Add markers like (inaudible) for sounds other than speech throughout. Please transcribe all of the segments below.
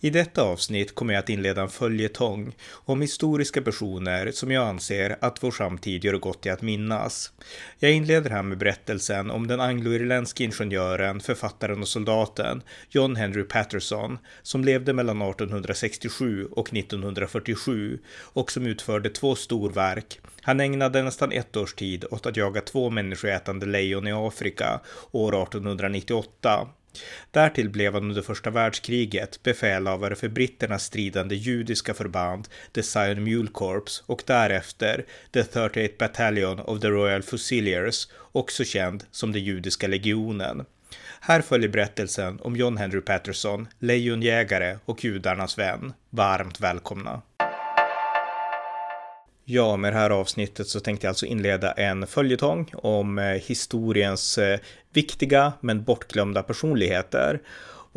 I detta avsnitt kommer jag att inleda en följetong om historiska personer som jag anser att vår samtid gör gott i att minnas. Jag inleder här med berättelsen om den angloirländske ingenjören, författaren och soldaten John Henry Patterson som levde mellan 1867 och 1947 och som utförde två storverk. Han ägnade nästan ett års tid åt att jaga två människoätande lejon i Afrika år 1898 Därtill blev han under första världskriget befälhavare för britternas stridande judiska förband, The Zion Mule Corps, och därefter The 38 Battalion of the Royal Fusiliers, också känd som den judiska legionen. Här följer berättelsen om John Henry Patterson, lejonjägare och judarnas vän. Varmt välkomna! Ja, med det här avsnittet så tänkte jag alltså inleda en följetong om eh, historiens eh, viktiga men bortglömda personligheter.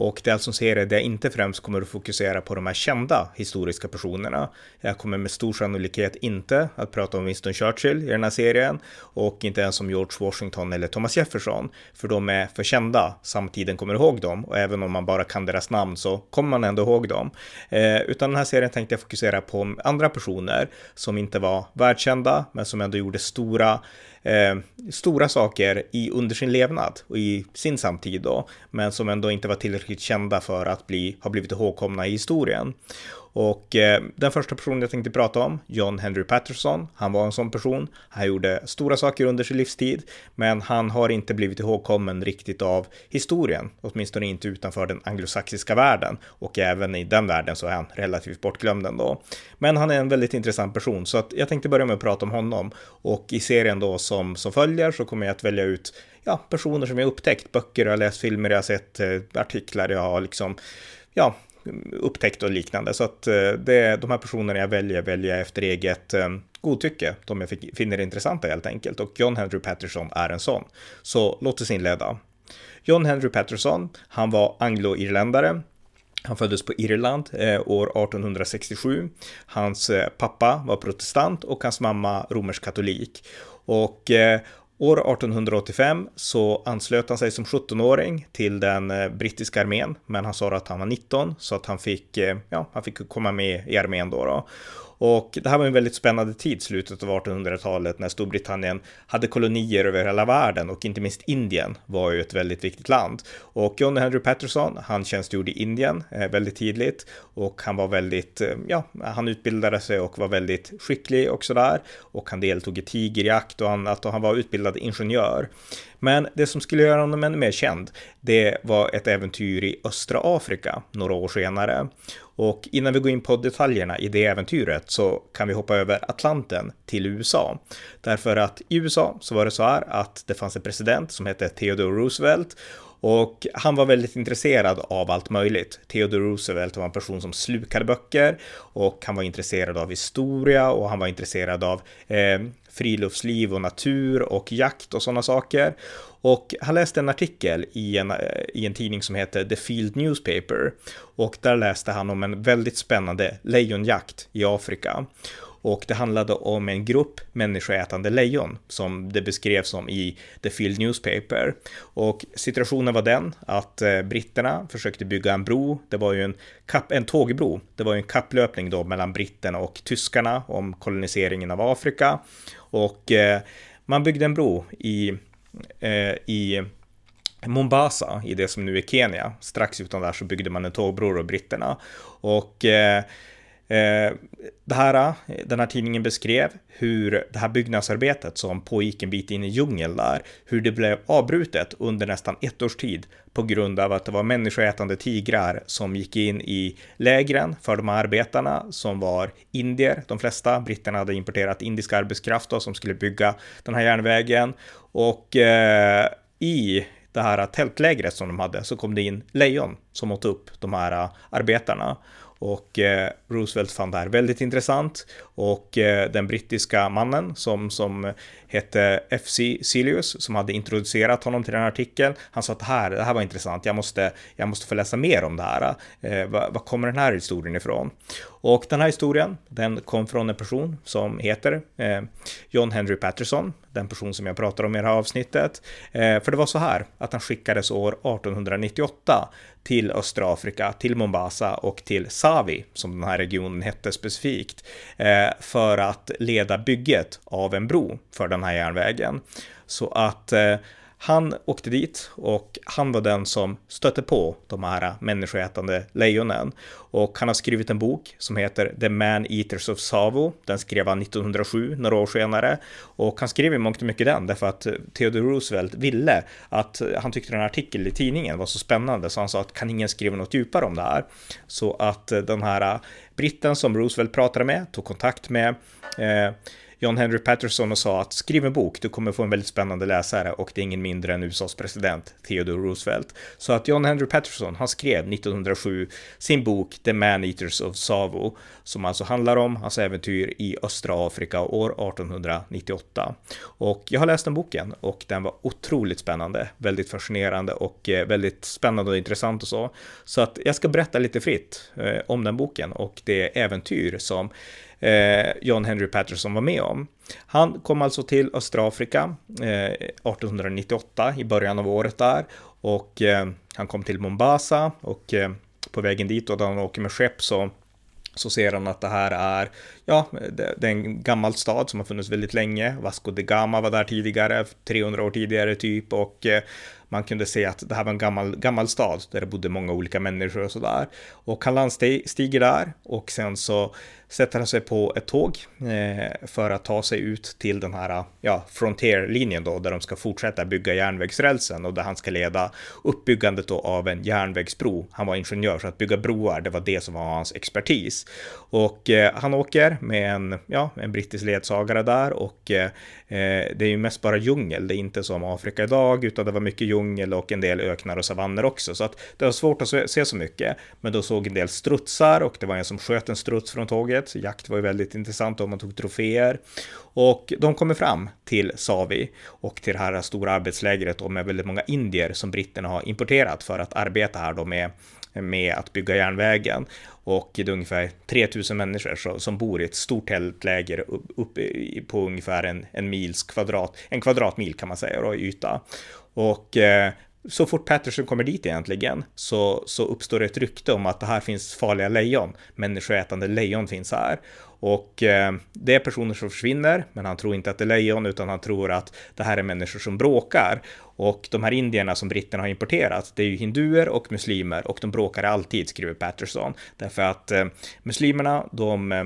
Och det är alltså en serie där jag inte främst kommer att fokusera på de här kända historiska personerna. Jag kommer med stor sannolikhet inte att prata om Winston Churchill i den här serien och inte ens om George Washington eller Thomas Jefferson, för de är för kända. Samtiden kommer ihåg dem och även om man bara kan deras namn så kommer man ändå ihåg dem. Eh, utan den här serien tänkte jag fokusera på andra personer som inte var världskända, men som ändå gjorde stora eh, stora saker i, under sin levnad och i sin samtid då, men som ändå inte var tillräckligt kända för att bli, ha blivit ihågkomna i historien. Och eh, den första personen jag tänkte prata om, John Henry Patterson, han var en sån person. Han gjorde stora saker under sin livstid, men han har inte blivit ihågkommen riktigt av historien, åtminstone inte utanför den anglosaxiska världen. Och även i den världen så är han relativt bortglömd ändå. Men han är en väldigt intressant person, så att jag tänkte börja med att prata om honom. Och i serien då som, som följer så kommer jag att välja ut ja, personer som jag upptäckt, böcker jag har läst, filmer jag har sett, eh, artiklar jag har liksom ja, upptäckt och liknande. Så att eh, det de här personerna jag väljer, väljer jag efter eget eh, godtycke, de jag finner intressanta helt enkelt. Och John Henry Patterson är en sån. Så låt oss inleda. John Henry Patterson, han var anglo-irländare. Han föddes på Irland eh, år 1867. Hans eh, pappa var protestant och hans mamma romersk katolik. Och eh, År 1885 så anslöt han sig som 17-åring till den eh, brittiska armén, men han sa att han var 19 så att han fick, eh, ja, han fick komma med i armén då. då. Och det här var en väldigt spännande tid, slutet av 1800-talet, när Storbritannien hade kolonier över hela världen och inte minst Indien var ju ett väldigt viktigt land. Och John Henry Patterson, han tjänstgjorde i Indien eh, väldigt tidigt och han var väldigt, eh, ja, han utbildade sig och var väldigt skicklig och sådär. Och han deltog i tigerjakt och annat och han var utbildad ingenjör. Men det som skulle göra honom ännu mer känd, det var ett äventyr i östra Afrika några år senare. Och innan vi går in på detaljerna i det äventyret så kan vi hoppa över Atlanten till USA. Därför att i USA så var det så här att det fanns en president som hette Theodore Roosevelt och han var väldigt intresserad av allt möjligt. Theodore Roosevelt var en person som slukade böcker och han var intresserad av historia och han var intresserad av eh, friluftsliv och natur och jakt och sådana saker. Och han läste en artikel i en, eh, i en tidning som heter The Field Newspaper och där läste han om en väldigt spännande lejonjakt i Afrika. Och det handlade om en grupp människoätande lejon som det beskrevs som i The Field Newspaper. Och situationen var den att eh, britterna försökte bygga en bro. Det var ju en, kap, en tågbro. Det var ju en kapplöpning då mellan britterna och tyskarna om koloniseringen av Afrika. Och eh, man byggde en bro i, eh, i Mombasa, i det som nu är Kenya. Strax utan där så byggde man en tågbro och britterna. Och Eh, Eh, det här, eh, den här tidningen beskrev hur det här byggnadsarbetet som pågick en bit in i djungeln där, hur det blev avbrutet under nästan ett års tid på grund av att det var människoätande tigrar som gick in i lägren för de här arbetarna som var indier. De flesta britterna hade importerat indisk arbetskraft då, som skulle bygga den här järnvägen och eh, i det här tältlägret som de hade så kom det in lejon som åt upp de här eh, arbetarna och eh, Roosevelt fann det här väldigt intressant och eh, den brittiska mannen som, som hette F.C. Silius som hade introducerat honom till den här artikeln. Han sa att det här, det här var intressant, jag måste, jag måste få läsa mer om det här. Eh, var, kommer den här historien ifrån? Och den här historien, den kom från en person som heter eh, John Henry Patterson, den person som jag pratar om i det här avsnittet. Eh, för det var så här att han skickades år 1898 till östra Afrika, till Mombasa och till Savi, som den här regionen hette specifikt, eh, för att leda bygget av en bro för den här järnvägen. Så att eh, han åkte dit och han var den som stötte på de här människoätande lejonen. Och han har skrivit en bok som heter The Man Eaters of Savo. Den skrev han 1907, några år senare. Och han skrev i mångt och mycket den därför att Theodore Roosevelt ville att han tyckte den här artikeln i tidningen var så spännande så han sa att kan ingen skriva något djupare om det här? Så att den här britten som Roosevelt pratade med tog kontakt med eh, John Henry Patterson och sa att skriv en bok, du kommer få en väldigt spännande läsare och det är ingen mindre än USAs president Theodore Roosevelt. Så att John Henry Patterson, han skrev 1907 sin bok The Man-Eaters of Savo, som alltså handlar om hans äventyr i östra Afrika år 1898. Och jag har läst den boken och den var otroligt spännande, väldigt fascinerande och eh, väldigt spännande och intressant och så. Så att jag ska berätta lite fritt eh, om den boken och det äventyr som eh, John Henry Patterson var med om. Han kom alltså till östra Afrika eh, 1898 i början av året där och eh, han kom till Mombasa och eh, på vägen dit och då han åker med skepp så så ser han att det här är, ja, det, det, är en gammal stad som har funnits väldigt länge. Vasco de Gama var där tidigare, 300 år tidigare typ, och eh, man kunde se att det här var en gammal, gammal stad där det bodde många olika människor och sådär. Och han landstiger där och sen så sätter han sig på ett tåg eh, för att ta sig ut till den här ja, frontierlinjen då, där de ska fortsätta bygga järnvägsrälsen och där han ska leda uppbyggandet då av en järnvägsbro. Han var ingenjör, så att bygga broar, det var det som var hans expertis. Och eh, han åker med en, ja, en brittisk ledsagare där och eh, eh det är ju mest bara djungel, det är inte som Afrika idag, utan det var mycket djungel djungel och en del öknar och savanner också, så att det var svårt att se så mycket. Men då såg en del strutsar och det var en som sköt en struts från tåget. Jakt var ju väldigt intressant och man tog troféer. Och de kommer fram till Savi och till det här stora arbetslägret och med väldigt många indier som britterna har importerat för att arbeta här då med, med att bygga järnvägen. Och det är ungefär 3000 människor som bor i ett stort tältläger uppe på ungefär en, en mils kvadrat, en kvadratmil kan man säga då, i yta. Och eh, så fort Patterson kommer dit egentligen så, så uppstår det ett rykte om att det här finns farliga lejon. Människoätande lejon finns här. Och eh, det är personer som försvinner, men han tror inte att det är lejon, utan han tror att det här är människor som bråkar. Och de här indierna som britterna har importerat, det är ju hinduer och muslimer och de bråkar alltid, skriver Patterson. Därför att eh, muslimerna, de eh,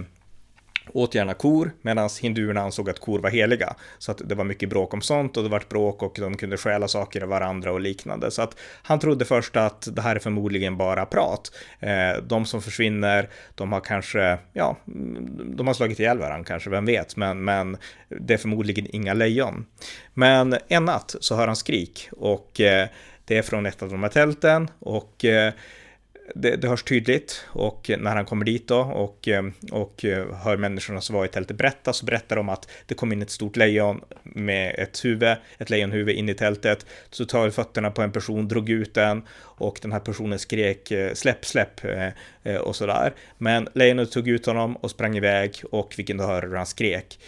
åt gärna kor, medan hinduerna ansåg att kor var heliga. Så att det var mycket bråk om sånt och det vart bråk och de kunde stjäla saker av varandra och liknande. Så att han trodde först att det här är förmodligen bara prat. Eh, de som försvinner, de har kanske, ja, de har slagit ihjäl varandra kanske, vem vet, men, men det är förmodligen inga lejon. Men en natt så hör han skrik och eh, det är från ett av de här tälten och eh, det, det hörs tydligt och när han kommer dit då och, eh, och eh, hör människorna som var i tältet berätta så berättar de att det kom in ett stort lejon med ett huvud, ett lejonhuvud in i tältet. Så tar fötterna på en person, drog ut den och den här personen skrek eh, släpp, släpp och sådär. Men lejonet tog ut honom och sprang iväg och fick inte höra hur han skrek.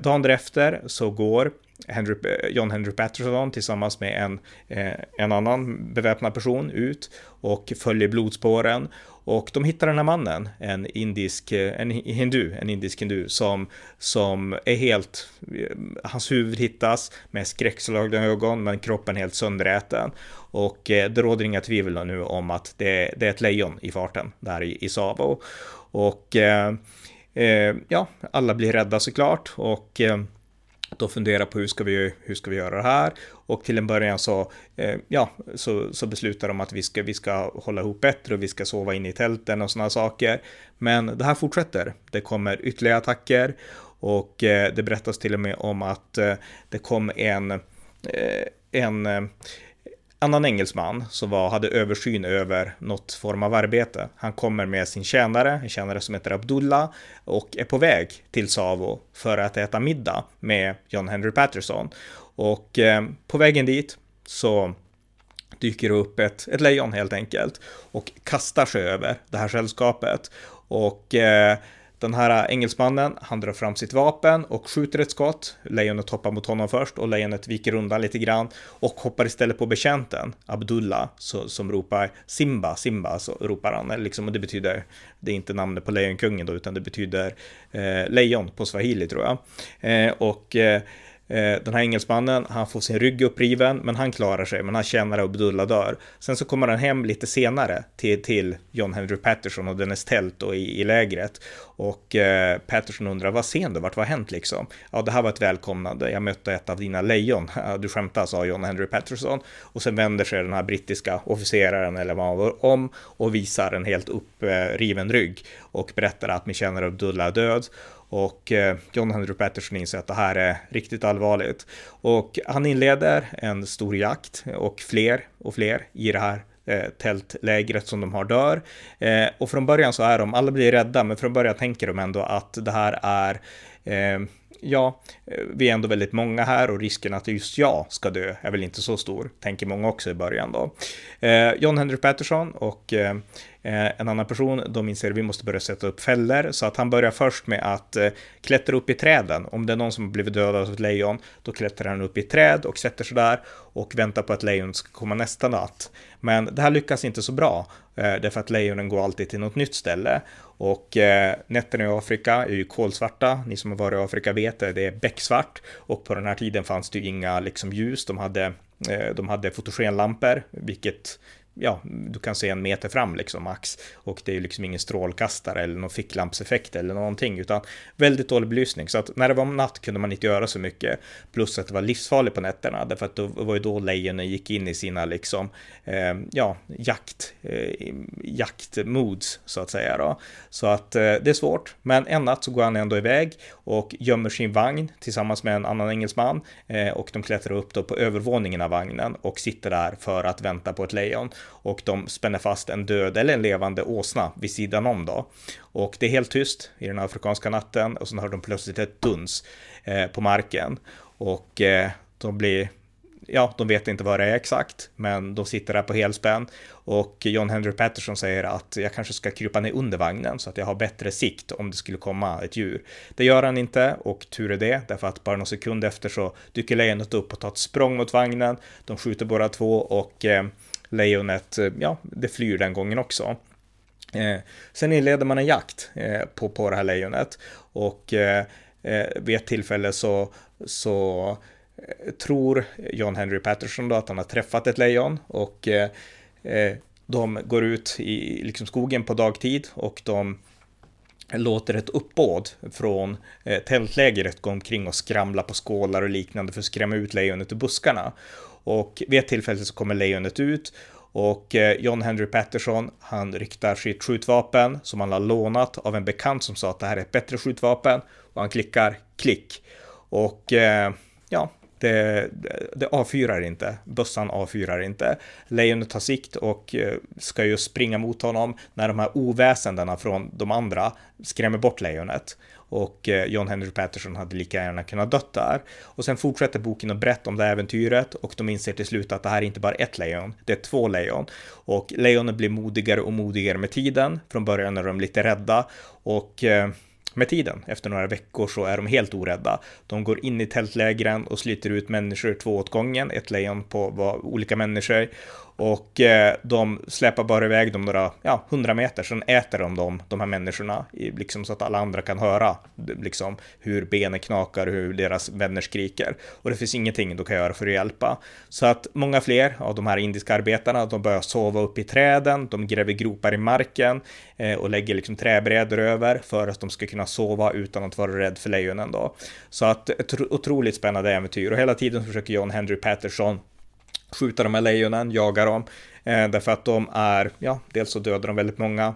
Dagen därefter så går Henry, John Henry Patterson tillsammans med en, eh, en annan beväpnad person ut och följer blodspåren. Och de hittar den här mannen, en indisk, eh, en hindu, en indisk hindu som, som är helt, eh, hans huvud hittas med skräckslagna ögon men kroppen helt sönderäten. Och det råder inga tvivel nu om att det, det är ett lejon i farten där i, i Savo. Och eh, ja, alla blir rädda såklart och eh, då fundera på hur ska, vi, hur ska vi göra det här? Och till en början så, eh, ja, så, så beslutar de att vi ska, vi ska hålla ihop bättre och vi ska sova inne i tälten och sådana saker. Men det här fortsätter. Det kommer ytterligare attacker och eh, det berättas till och med om att eh, det kom en, eh, en eh, annan engelsman som var, hade översyn över något form av arbete. Han kommer med sin tjänare, en tjänare som heter Abdullah och är på väg till Savo för att äta middag med John Henry Patterson. Och eh, på vägen dit så dyker upp ett, ett lejon helt enkelt och kastar sig över det här sällskapet. Och eh, den här engelsmannen, han drar fram sitt vapen och skjuter ett skott. Lejonet hoppar mot honom först och lejonet viker undan lite grann och hoppar istället på betjänten, Abdullah, så, som ropar Simba, Simba, så ropar han. Liksom, och det betyder, det är inte namnet på lejonkungen då, utan det betyder eh, lejon på swahili tror jag. Eh, och eh, Eh, Eh, den här engelsmannen, han får sin rygg uppriven, men han klarar sig, men han känner att Abdullah dör. Sen så kommer han hem lite senare till, till John Henry Patterson och dennes tält och i, i lägret. Och eh, Patterson undrar, vad sen du, vart vad har hänt liksom? Ja, det här var ett välkomnande, jag mötte ett av dina lejon. (laughs) du skämtar, sa John Henry Patterson. Och sen vänder sig den här brittiska officeraren, eller vad han var, om och visar en helt uppriven rygg och berättar att min kännare Abdullah är död. Och eh, John Henry Patterson inser att det här är riktigt allvarligt. Och han inleder en stor jakt och fler och fler i det här eh, tältlägret som de har dör. Eh, och från början så är de, alla blir rädda, men från början tänker de ändå att det här är eh, ja, vi är ändå väldigt många här och risken att just jag ska dö är väl inte så stor, tänker många också i början då. John Henry Patterson och Eh, Eh, en annan person, de inser att vi måste börja sätta upp fällor, så att han börjar först med att eh, klättra upp i träden. Om det är någon som har blivit dödad av ett lejon, då klättrar han upp i ett träd och sätter sig där och väntar på att lejonet ska komma nästa natt. Men det här lyckas inte så bra, eh, därför att lejonen går alltid till något nytt ställe. Och eh, nätterna i Afrika är ju kolsvarta, ni som har varit i Afrika vet det, det är becksvart. Och på den här tiden fanns det ju inga liksom, ljus, de hade eh, de hade fotogenlampor, vilket ja, du kan se en meter fram liksom max. Och det är ju liksom ingen strålkastare eller någon ficklampseffekt eller någonting, utan väldigt dålig belysning. Så att när det var natt kunde man inte göra så mycket. Plus att det var livsfarligt på nätterna, därför att det var ju då lejonen gick in i sina liksom, eh, ja, jakt, eh, jaktmoods så att säga då. Så att eh, det är svårt, men en natt så går han ändå iväg och gömmer sin vagn tillsammans med en annan engelsman eh, och de klättrar upp då på övervåningen av vagnen och sitter där för att vänta på ett lejon och de spänner fast en död eller en levande åsna vid sidan om då. Och det är helt tyst i den afrikanska natten och sen hör de plötsligt ett duns eh, på marken och eh, de blir ja, de vet inte vad det är exakt, men de sitter där på helspänn och John Henry Patterson säger att jag kanske ska krypa ner under vagnen så att jag har bättre sikt om det skulle komma ett djur. Det gör han inte och tur är det, därför att bara någon sekund efter så dyker lejonet upp och tar ett språng mot vagnen. De skjuter båda två och eh, lejonet, eh, ja, det flyr den gången också. Eh, sen inleder man en jakt eh, på, på det här lejonet och eh, eh vid ett tillfälle så, så eh, tror John Henry Patterson då att han har träffat ett lejon och eh, de går ut i liksom skogen på dagtid och de låter ett uppbåd från tältlägret gå omkring och skramla på skålar och liknande för att skrämma ut lejonet ur buskarna. Och vid ett tillfälle så kommer lejonet ut och eh, John Henry Patterson, han riktar sitt skjutvapen som han har lånat av en bekant som sa att det här är ett bättre skjutvapen och han klickar klick. Och eh, ja, det, det avfyrar inte, bössan avfyrar inte. Lejonet tar sikt och eh, ska ju springa mot honom när de här oväsendena från de andra skrämmer bort lejonet och eh, John Henry Patterson hade lika gärna kunnat dött där. Och sen fortsätter boken att berätta om det här äventyret och de inser till slut att det här är inte bara ett lejon, det är två lejon. Och lejonen blir modigare och modigare med tiden. Från början är de lite rädda och eh, med tiden, efter några veckor, så är de helt orädda. De går in i tältlägren och sliter ut människor två åt gången, ett lejon på olika människor. Och eh, de släpar bara iväg dem några, ja, hundra meter, sen äter de dem, de här människorna, liksom så att alla andra kan höra liksom hur benen knakar, hur deras vänner skriker. Och det finns ingenting de kan göra för att hjälpa. Så att många fler av de här indiska arbetarna, de börjar sova upp i träden, de gräver gropar i marken eh, och lägger liksom träbrädor över för att de ska kunna sova utan att vara rädd för lejonen då. Så att ett otroligt spännande äventyr och hela tiden försöker John Henry Patterson skjuta de här lejonen, jaga dem, eh, därför att de är, ja, dels så dödar de väldigt många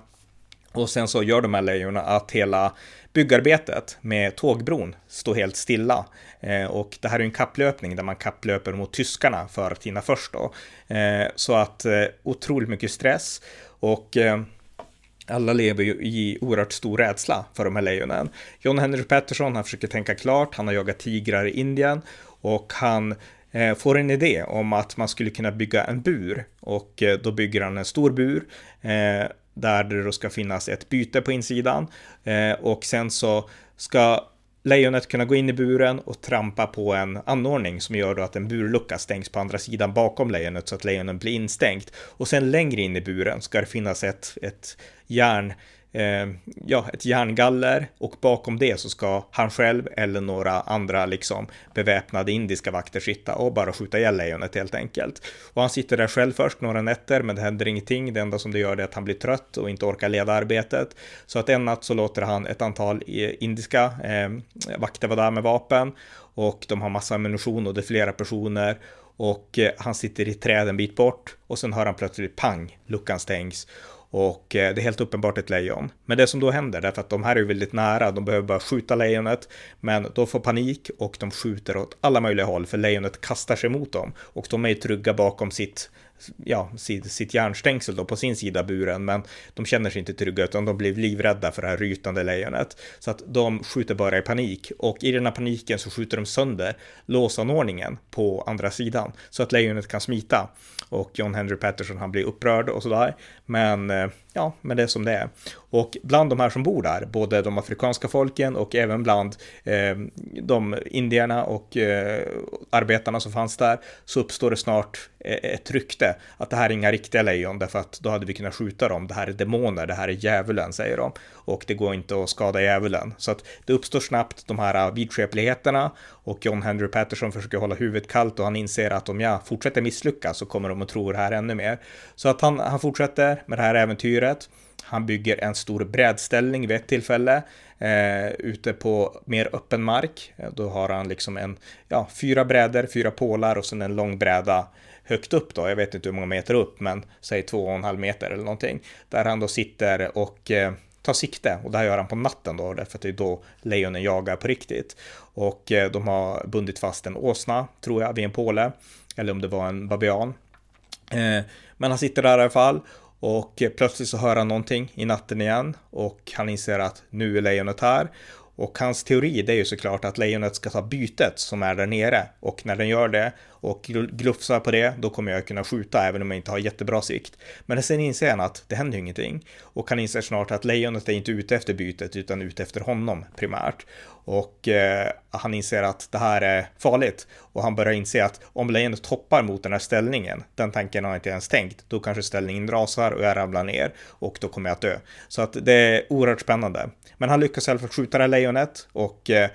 Och sen så gör de här lejonen att hela byggarbetet med tågbron står helt stilla. Eh, och det här är en kapplöpning där man kapplöper mot tyskarna för att hinna först då. Eh, så att eh, otroligt mycket stress och eh, alla lever ju i oerhört stor rädsla för de här lejonen. John Henry Patterson, han försöker tänka klart, han har jagat tigrar i Indien och han Eh, får en idé om att man skulle kunna bygga en bur och eh, då bygger han en stor bur eh, där det då ska finnas ett byte på insidan och sen så ska lejonet kunna gå in i buren och trampa på en anordning som gör då att en burlucka stängs på andra sidan bakom lejonet så att lejonet blir instängt. Och sen längre in i buren ska det finnas ett, ett järn eh, ja, ett järngaller och bakom det så ska han själv eller några andra liksom beväpnade indiska vakter sitta och bara skjuta ihjäl lejonet helt enkelt. Och han sitter där själv först några nätter, men det händer ingenting. Det enda som det gör är att han blir trött och inte orkar leda arbetet. Så att en natt så låter han ett antal eh, indiska eh, vakter vara där med vapen och de har massa ammunition och det är flera personer och eh, han sitter i träd en bit bort och sen hör han plötsligt pang, luckan stängs och eh, det är helt uppenbart ett lejon. Men det som då händer, därför att de här är väldigt nära, de behöver bara skjuta lejonet, men de får panik och de skjuter åt alla möjliga håll, för lejonet kastar sig mot dem. Och de är trygga bakom sitt ja, sitt, järnstängsel då på sin sida buren, men de känner sig inte trygga utan de blir livrädda för det här rytande lejonet. Så att de skjuter bara i panik och i den här paniken så skjuter de sönder låsanordningen på andra sidan så att lejonet kan smita. Och John Henry Patterson han blir upprörd och sådär. Men eh, ja, men det är som det är. Och bland de här som bor där, både de afrikanska folken och även bland eh, de indierna och eh, arbetarna som fanns där, så uppstår det snart eh, ett rykte att det här är inga riktiga lejon, därför att då hade vi kunnat skjuta dem. Det här är demoner, det här är djävulen, säger de. Och det går inte att skada djävulen. Så att det uppstår snabbt de här eh, vidskepligheterna och John Henry Patterson försöker hålla huvudet kallt och han inser att om jag fortsätter misslyckas så kommer de att tro det här ännu mer. Så att han, han fortsätter med det här äventyret. Han bygger en stor brädställning vid ett tillfälle eh, ute på mer öppen mark. Eh, då har han liksom en, ja, fyra brädor, fyra pålar och sen en lång bräda högt upp då. Jag vet inte hur många meter upp, men säg två och en halv meter eller någonting. Där han då sitter och eh, tar sikte och det här gör han på natten då, därför att det är då lejonen jagar på riktigt. Och eh, de har bundit fast en åsna, tror jag, vid en påle, eller om det var en babian. Eh, men han sitter där i alla fall och plötsligt så hör han någonting i natten igen och han inser att nu är lejonet här. Och hans teori det är ju såklart att lejonet ska ta bytet som är där nere och när den gör det och glufsar på det, då kommer jag kunna skjuta även om jag inte har jättebra sikt. Men sen inser han att det händer ju ingenting och han inser snart att lejonet är inte ute efter bytet utan ute efter honom primärt. Och eh, han inser att det här är farligt och han börjar inse att om lejonet hoppar mot den här ställningen, den tanken har han inte ens tänkt, då kanske ställningen rasar och jag ramlar ner och då kommer jag att dö. Så att det är oerhört spännande. Men han lyckas i alla fall skjuta det här lejonet och eh,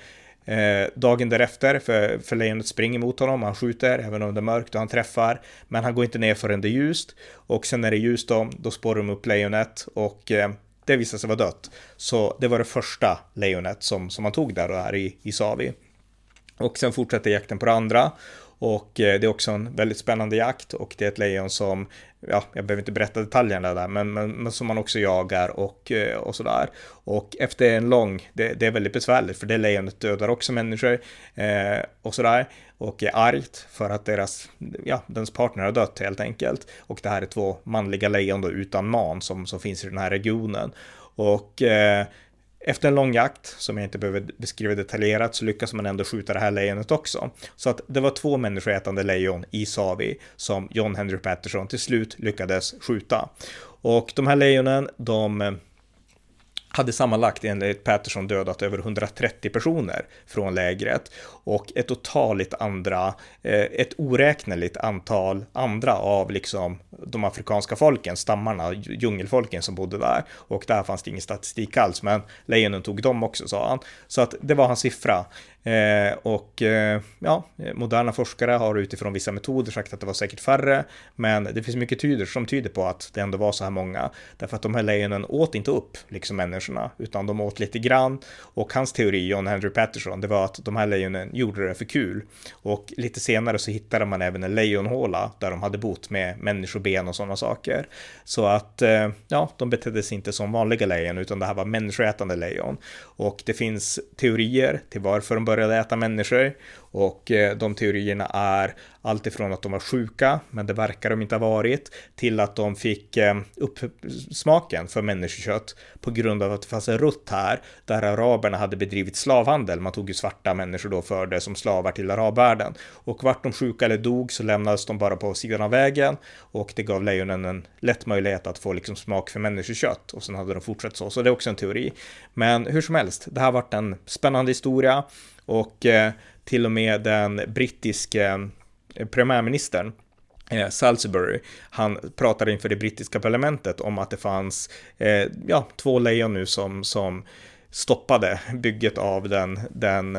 Eh, dagen därefter, för, för lejonet springer mot honom, han skjuter även om det är mörkt och han träffar. Men han går inte ner förrän det är ljust. Och sen när det är ljust då, då spårar de upp lejonet och eh, det visade sig vara dött. Så det var det första lejonet som, som man tog där och här i, i Savi. Och sen fortsätter jakten på det andra. Och eh, det är också en väldigt spännande jakt och det är ett lejon som, ja, jag behöver inte berätta detaljerna där, men, men, men som man också jagar och, eh, och sådär. Och efter en lång, det, det, är väldigt besvärligt för det lejonet dödar också människor eh, och sådär. Och är argt för att deras, ja, dens partner har dött helt enkelt. Och det här är två manliga lejon då utan man som, som finns i den här regionen. Och eh, efter en lång jakt, som jag inte behöver beskriva detaljerat, så lyckas man ändå skjuta det här lejonet också. Så att det var två människoätande lejon i Savi som John Henry Patterson till slut lyckades skjuta. Och de här lejonen, de eh, hade sammanlagt enligt Patterson dödat över 130 personer från lägret och ett otaligt andra, eh, ett oräkneligt antal andra av liksom de afrikanska folken, stammarna, djungelfolken som bodde där. Och där fanns det ingen statistik alls, men lejonen tog dem också, sa han. Så att det var hans siffra. Eh, och eh, ja, moderna forskare har utifrån vissa metoder sagt att det var säkert färre, men det finns mycket tyder som tyder på att det ändå var så här många. Därför att de här lejonen åt inte upp liksom människorna, utan de åt lite grann. Och hans teori, John Henry Patterson, det var att de här lejonen gjorde det för kul. Och lite senare så hittade man även en lejonhåla där de hade bott med människoben och sådana saker. Så att, eh, ja, de betedde sig inte som vanliga lejon, utan det här var människoätande lejon. Och det finns teorier till varför de började äta människor och eh, de teorierna är alltifrån att de var sjuka, men det verkar de inte ha varit, till att de fick eh, upp smaken för människokött på grund av att det fanns en rutt här där araberna hade bedrivit slavhandel. Man tog ju svarta människor då för det som slavar till arabvärlden. Och vart de sjuka eller dog så lämnades de bara på sidan av vägen och det gav lejonen en lätt möjlighet att få liksom smak för människokött och sen hade de fortsatt så. Så det är också en teori. Men hur som helst, det här varit en spännande historia och eh, till och med den brittiske eh, Eh, premiärministern eh, Salisbury, han pratade inför det brittiska parlamentet om att det fanns eh, ja, två lejon nu som, som stoppade bygget av den, den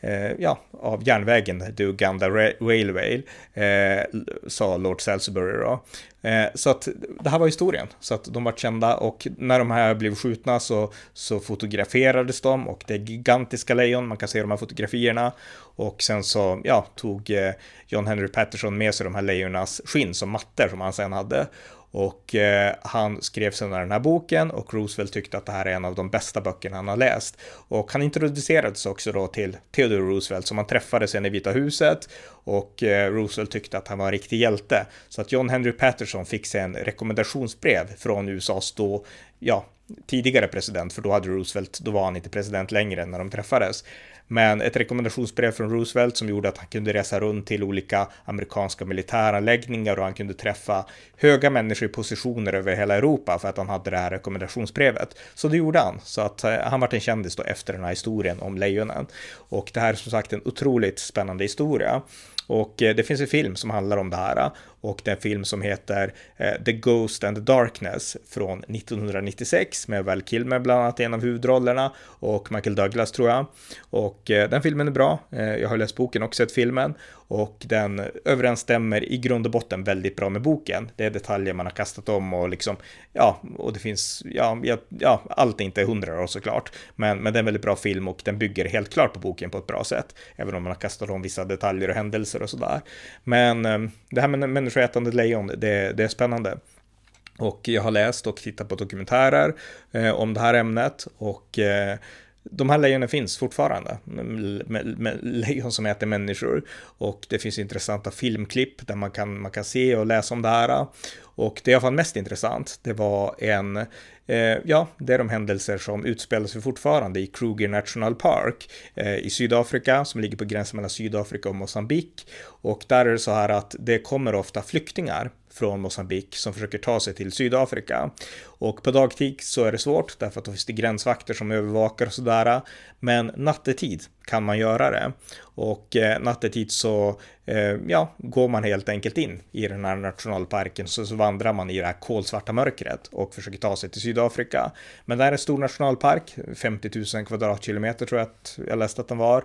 eh, ja, av järnvägen, the Uganda Railway, eh, sa Lord Salisbury då. Eh, så att det här var historien, så att de var kända och när de här blev skjutna så, så fotograferades de och det är gigantiska lejon, man kan se de här fotografierna. Och sen så, ja, tog eh, John Henry Patterson med sig de här lejonas skinn som mattor som han sen hade och eh, han skrev senare den här boken och Roosevelt tyckte att det här är en av de bästa böckerna han har läst. Och han introducerades också då till Theodore Roosevelt som han träffade sen i Vita huset och eh, Roosevelt tyckte att han var en riktig hjälte. Så att John Henry Patterson fick sen rekommendationsbrev från USAs då, ja, tidigare president, för då hade Roosevelt, då var han inte president längre när de träffades. Men ett rekommendationsbrev från Roosevelt som gjorde att han kunde resa runt till olika amerikanska militäranläggningar och han kunde träffa höga människor i positioner över hela Europa för att han hade det här rekommendationsbrevet. Så det gjorde han, så att eh, han vart en kändis då efter den här historien om lejonen. Och det här är som sagt en otroligt spännande historia. Och eh, det finns en film som handlar om det här eh, och det är en film som heter eh, The Ghost and the Darkness från 1996 med Val Kilmer bland annat i en av huvudrollerna och Michael Douglas tror jag. Och den filmen är bra. Jag har läst boken och sett filmen och den överensstämmer i grund och botten väldigt bra med boken. Det är detaljer man har kastat om och liksom, ja, och det finns, ja, ja, ja allt är inte hundra då såklart, men, men det är en väldigt bra film och den bygger helt klart på boken på ett bra sätt, även om man har kastat om vissa detaljer och händelser och sådär. Men ehm, det här med människoätande lejon, det, det är spännande. Och jag har läst och tittat på dokumentärer eh, om det här ämnet och eh, de här lejonen finns fortfarande, med, med, med, lejon som äter människor. Och det finns intressanta filmklipp där man kan, man kan se och läsa om det här. Och det jag fann mest intressant, det var en, Eh, ja, det är de händelser som utspelar sig fortfarande i Kruger National Park eh, i Sydafrika, som ligger på gränsen mellan Sydafrika och Mosambik. Och där är det så här att det kommer ofta flyktingar från Mosambik som försöker ta sig till Sydafrika. Och på dagtid så är det svårt därför att då finns det gränsvakter som övervakar och sådär. Men nattetid kan man göra det. Och eh, nattetid så eh, ja, går man helt enkelt in i den här nationalparken så, så vandrar man i det här kolsvarta mörkret och försöker ta sig till Sydafrika. Men det här är en stor nationalpark, 50 000 kvadratkilometer tror jag att jag läste att den var.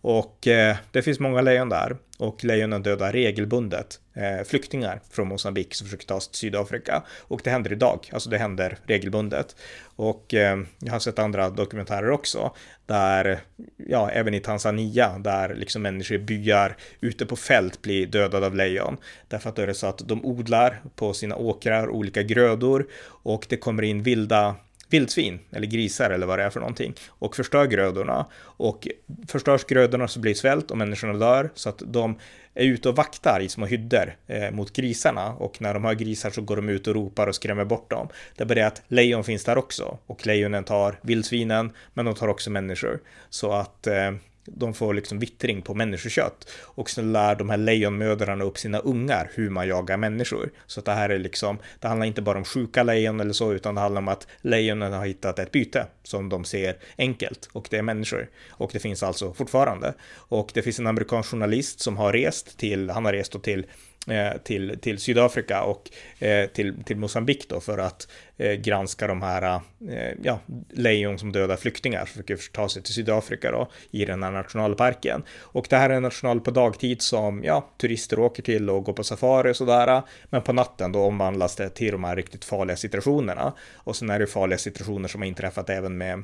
Och eh, det finns många lejon där och lejonen dödar regelbundet Eh, flyktingar från Mosambik som försöker ta sig till Sydafrika. Och det händer idag, alltså det händer regelbundet. Och eh, jag har sett andra dokumentärer också, där, ja, även i Tanzania, där liksom människor i byar ute på fält blir dödade av lejon. Därför att då är det så att de odlar på sina åkrar olika grödor och det kommer in vilda vildsvin eller grisar eller vad det är för någonting och förstör grödorna. Och förstörs grödorna så blir det svält och människorna dör så att de är ute och vaktar i små hyddor eh, mot grisarna och när de har grisar så går de ut och ropar och skrämmer bort dem. Det är bara det att lejon finns där också och lejonen tar vildsvinen men de tar också människor. Så att eh, de får liksom vittring på människokött. Och så lär de här lejonmödrarna upp sina ungar hur man jagar människor. Så det här är liksom, det handlar inte bara om sjuka lejon eller så, utan det handlar om att lejonen har hittat ett byte som de ser enkelt och det är människor. Och det finns alltså fortfarande. Och det finns en amerikansk journalist som har rest till, han har rest till Eh, till, till Sydafrika och eh, till, till Mosambik då för att eh, granska de här ja, lejon som dödar flyktingar som försöker ta sig till Sydafrika då i den här nationalparken. Och det här är en national på dagtid som ja, turister åker till och går på safari och sådär. Men på natten då omvandlas det till de här riktigt farliga situationerna. Och sen är det farliga situationer som har inträffat även med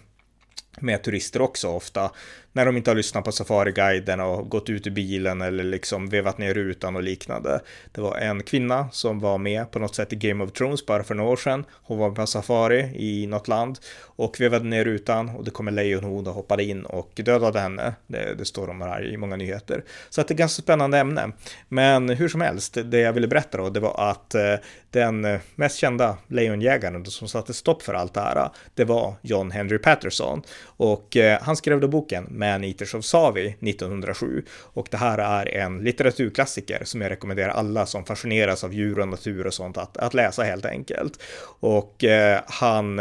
med turister också ofta när de inte har lyssnat på Safari-guiden och gått ut ur bilen eller liksom vevat ner rutan och liknande. Det var en kvinna som var med på något sätt i Game of Thrones bara för några år sedan. Hon var på safari i något land och vevade ner rutan och det kom en lejonhon och hoppade in och dödade henne. Det, det står om det här i många nyheter. Så att det är ett ganska spännande ämne. Men hur som helst, det jag ville berätta då, det var att eh, den mest kända lejonjägaren som satte stopp för allt det här, det var John Henry Patterson. Och eh, han skrev då boken Man Eaters of Savi 1907. Och det här är en litteraturklassiker som jag rekommenderar alla som fascineras av djur och natur och sånt att, att läsa helt enkelt. Och eh, han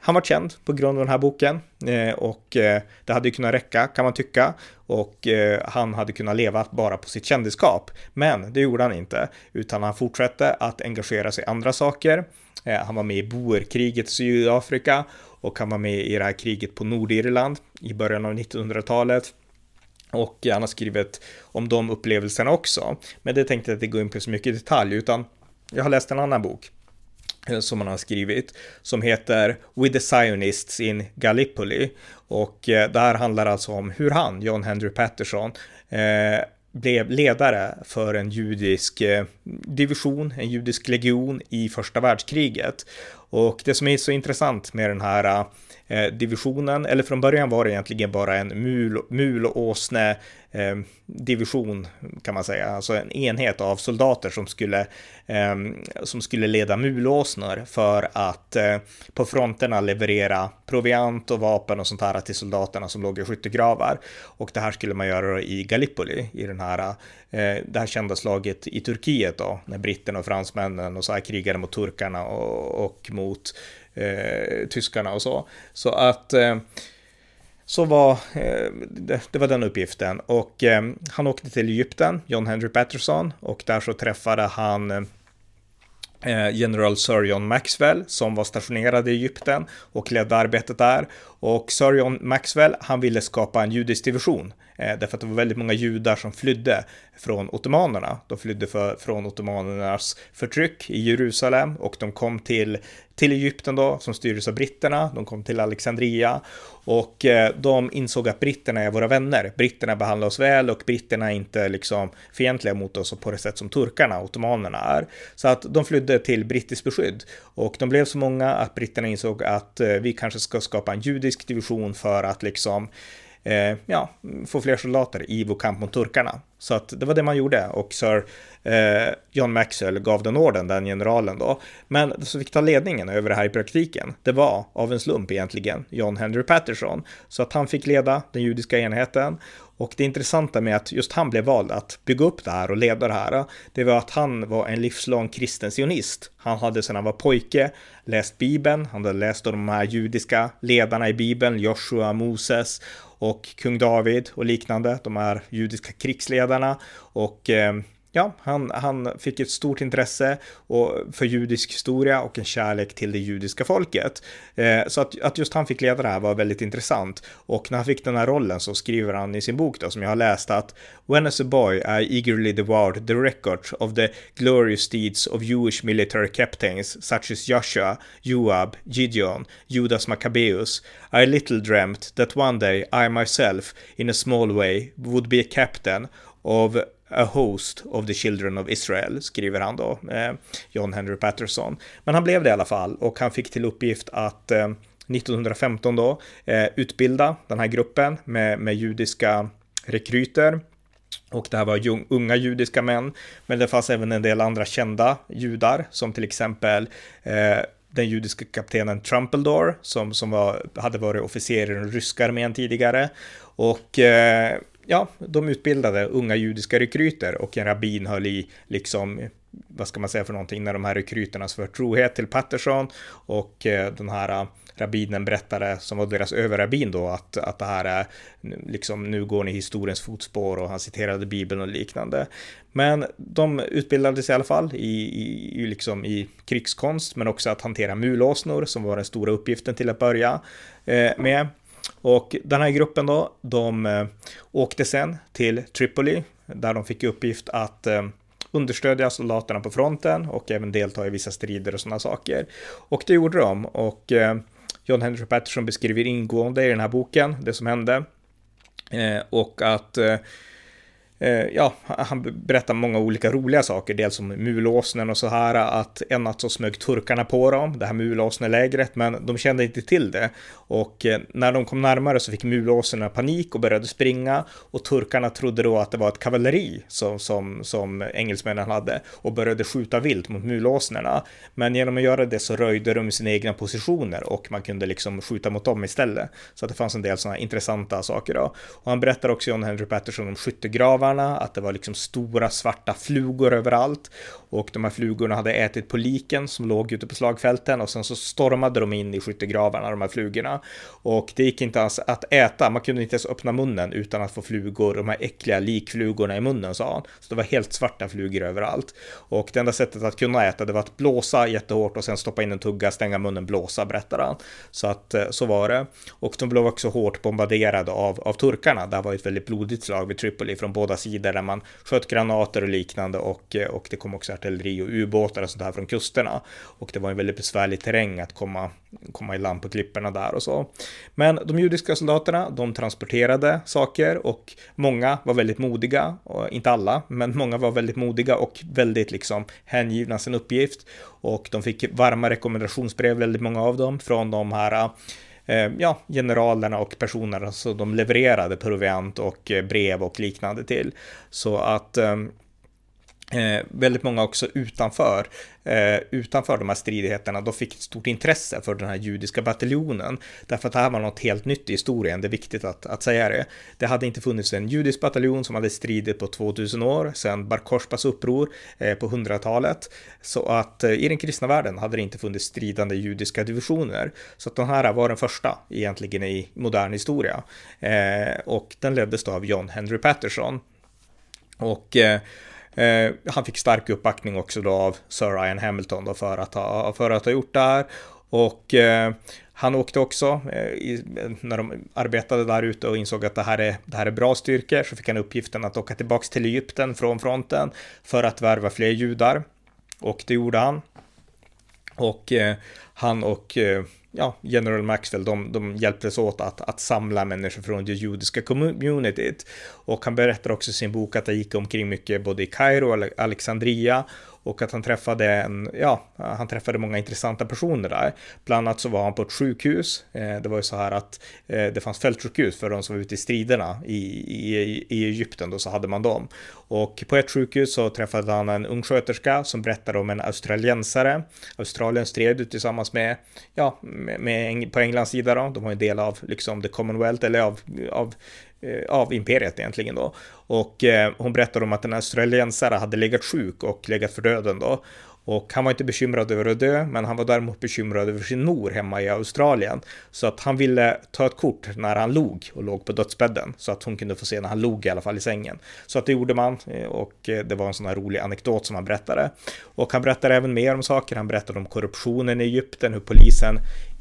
han var känd på grund av den här boken eh, och eh, det hade ju kunnat räcka kan man tycka och eh, han hade kunnat leva bara på sitt kändisskap. Men det gjorde han inte utan han fortsatte att engagera sig i andra saker. Han var med i boerkriget i Sydafrika och han var med i det här kriget på Nordirland i början av 1900-talet. Och han har skrivit om de upplevelserna också. Men det tänkte jag inte gå in på så mycket i detalj, utan jag har läst en annan bok eh, som han har skrivit som heter With the Zionists in Gallipoli. Och eh, det här handlar alltså om hur han, John Henry Patterson, eh, blev ledare för en judisk eh, division, en judisk legion i första världskriget. Och det som är så intressant med den här eh, divisionen, eller från början var det egentligen bara en mul, mulåsne eh, division kan man säga, alltså en enhet av soldater som skulle, eh, som skulle leda mulåsnor för att eh, på fronterna leverera proviant och vapen och sånt här till soldaterna som låg i skyttegravar. Och det här skulle man göra i Gallipoli, i den här, eh, det här kända slaget i Turkiet då, när britterna och fransmännen och så här krigade mot turkarna och, och mot eh, tyskarna och så. Så att eh, så var eh, det, var den uppgiften och eh, han åkte till Egypten, John Henry Patterson och där så träffade han eh, General Sir John Maxwell som var stationerad i Egypten och ledde arbetet där. Och Sir John Maxwell, han ville skapa en judisk division Eh, därför att det var väldigt många judar som flydde från ottomanerna. De flydde för, från ottomanernas förtryck i Jerusalem och de kom till, till Egypten då, som styrdes av britterna. De kom till Alexandria och eh, de insåg att britterna är våra vänner. Britterna behandlar oss väl och britterna är inte liksom fientliga mot oss på det sätt som turkarna, ottomanerna är. Så att de flydde till brittiskt beskydd och de blev så många att britterna insåg att eh, vi kanske ska skapa en judisk division för att liksom eh, ja, få fler soldater i vår kamp mot turkarna. Så att det var det man gjorde och Sir eh, John Maxwell gav den orden, den generalen då. Men det som fick ta ledningen över det här i praktiken, det var av en slump egentligen John Henry Patterson. Så att han fick leda den judiska enheten och det intressanta med att just han blev vald att bygga upp det här och leda det här, det var att han var en livslång kristen sionist. Han hade sedan han var pojke läst Bibeln, han hade läst de här judiska ledarna i Bibeln, Joshua, Moses och kung David och liknande, de här judiska krigsledarna och eh, ja, han, han fick ett stort intresse och, för judisk historia och en kärlek till det judiska folket. Eh, så att, att just han fick leda det här var väldigt intressant. Och när han fick den här rollen så skriver han i sin bok då, som jag har läst att When as a boy I eagerly devoured the records of the glorious deeds of Jewish military captains such as Joshua, Joab, Gideon, Judas Maccabeus, I little dreamt that one day I myself, in a small way, would be a captain of A host of the children of Israel, skriver han då, eh, John Henry Patterson. Men han blev det i alla fall och han fick till uppgift att eh, 1915 då eh, utbilda den här gruppen med, med judiska rekryter. Och det här var unga judiska män, men det fanns även en del andra kända judar, som till exempel eh, den judiska kaptenen Trumpeldor, som, som var, hade varit officer i den ryska armén tidigare. Och eh, ja, de utbildade unga judiska rekryter och en rabbin höll i liksom vad ska man säga för någonting, när de här rekryterna svär trohet till Patterson och eh, den här eh, rabbinen berättade, som var deras överrabbin då, att, att det här är liksom, nu går ni historiens fotspår och han citerade Bibeln och liknande. Men de utbildades i alla fall i, i, liksom i krigskonst, men också att hantera mulåsnor som var den stora uppgiften till att börja eh, med. Och den här gruppen då, de eh, åkte sen till Tripoli, där de fick uppgift att eh, understödja soldaterna på fronten och även delta i vissa strider och sådana saker. Och det gjorde de och eh, John Henry Patterson beskriver ingående i den här boken det som hände. Och att Eh, ja, han berättar många olika roliga saker, dels om mulåsnen och så här, att en natt så smög turkarna på dem, det här mulåsnelägret, men de kände inte till det. Och eh, när de kom närmare så fick mulåsnerna panik och började springa och turkarna trodde då att det var ett kavalleri som, som, som engelsmännen hade och började skjuta vilt mot mulåsnerna. Men genom att göra det så röjde de sina egna positioner och man kunde liksom skjuta mot dem istället. Så att det fanns en del sådana intressanta saker då. Och han berättar också John Henry Patterson om skyttegravar gravarna, att det var liksom stora svarta flugor överallt och de här flugorna hade ätit på liken som låg ute på slagfälten och sen så stormade de in i skyttegravarna, de här flugorna. Och det gick inte ens att äta, man kunde inte ens öppna munnen utan att få flugor, de här äckliga likflugorna i munnen sa han. Så det var helt svarta flugor överallt. Och det enda sättet att kunna äta det var att blåsa jättehårt och sen stoppa in en tugga, stänga munnen, blåsa, berättar han. Så att eh, så var det. Och de blev också hårt bombarderade av, av turkarna. Det var ett väldigt blodigt slag vid Tripoli från båda sidor där man sköt granater och liknande och, eh, och det kom också artilleri och ubåtar och sånt här från kusterna. Och det var en väldigt besvärlig terräng att komma, komma i land på klipporna där och så. Men de judiska soldaterna, de transporterade saker och många var väldigt modiga, och inte alla, men många var väldigt modiga och väldigt liksom hängivna sin uppgift. Och de fick varma rekommendationsbrev, väldigt många av dem, från de här eh, ja, generalerna och personerna som de levererade proviant och eh, brev och liknande till. Så att ehm, eh, väldigt många också utanför, eh, utanför de här stridigheterna, då fick ett stort intresse för den här judiska bataljonen. Därför att det här var något helt nytt i historien, det är viktigt att, att säga det. Det hade inte funnits en judisk bataljon som hade stridit på 2000 år sedan Bar Korsbas uppror eh, på 100-talet. Så att eh, i den kristna världen hade det inte funnits stridande judiska divisioner. Så att den här var den första egentligen i modern historia. Eh, och den leddes då av John Henry Patterson. Och eh, eh, han fick stark uppbackning också då av Sir Ryan Hamilton då för att ha, för att ha gjort det här. Och eh, han åkte också, eh, i, när de arbetade där ute och insåg att det här, är, det här är bra styrkor, så fick han uppgiften att åka tillbaka till Egypten från fronten för att värva fler judar. Och det gjorde han. Och eh, han och eh, ja, General Maxwell, de, de hjälptes åt att, att samla människor från det judiska communityt. Och han berättar också i sin bok att det gick omkring mycket både i Kairo och Alexandria och att han träffade en, ja, han träffade många intressanta personer där. Bland annat så var han på ett sjukhus. Eh, det var ju så här att eh, det fanns fältsjukhus för de som var ute i striderna i, i, i Egypten, då så hade man dem. Och på ett sjukhus så träffade han en ung sköterska som berättade om en australiensare. Australien stred tillsammans med, ja, med, med, på Englands sida då. De var en del av liksom the Commonwealth eller av, av Eh, av imperiet egentligen då. Och eh, hon berättade om att en australiensare hade legat sjuk och legat för döden då. Och han var inte bekymrad över att dö, men han var däremot bekymrad över sin mor hemma i Australien. Så att han ville ta ett kort när han log och låg på dödsbädden. Så att hon kunde få se när han log i alla fall i sängen. Så att det gjorde man eh, och eh, det var en sån här rolig anekdot som han berättade. Och han berättade även mer om saker. Han berättade om korruptionen i Egypten, hur polisen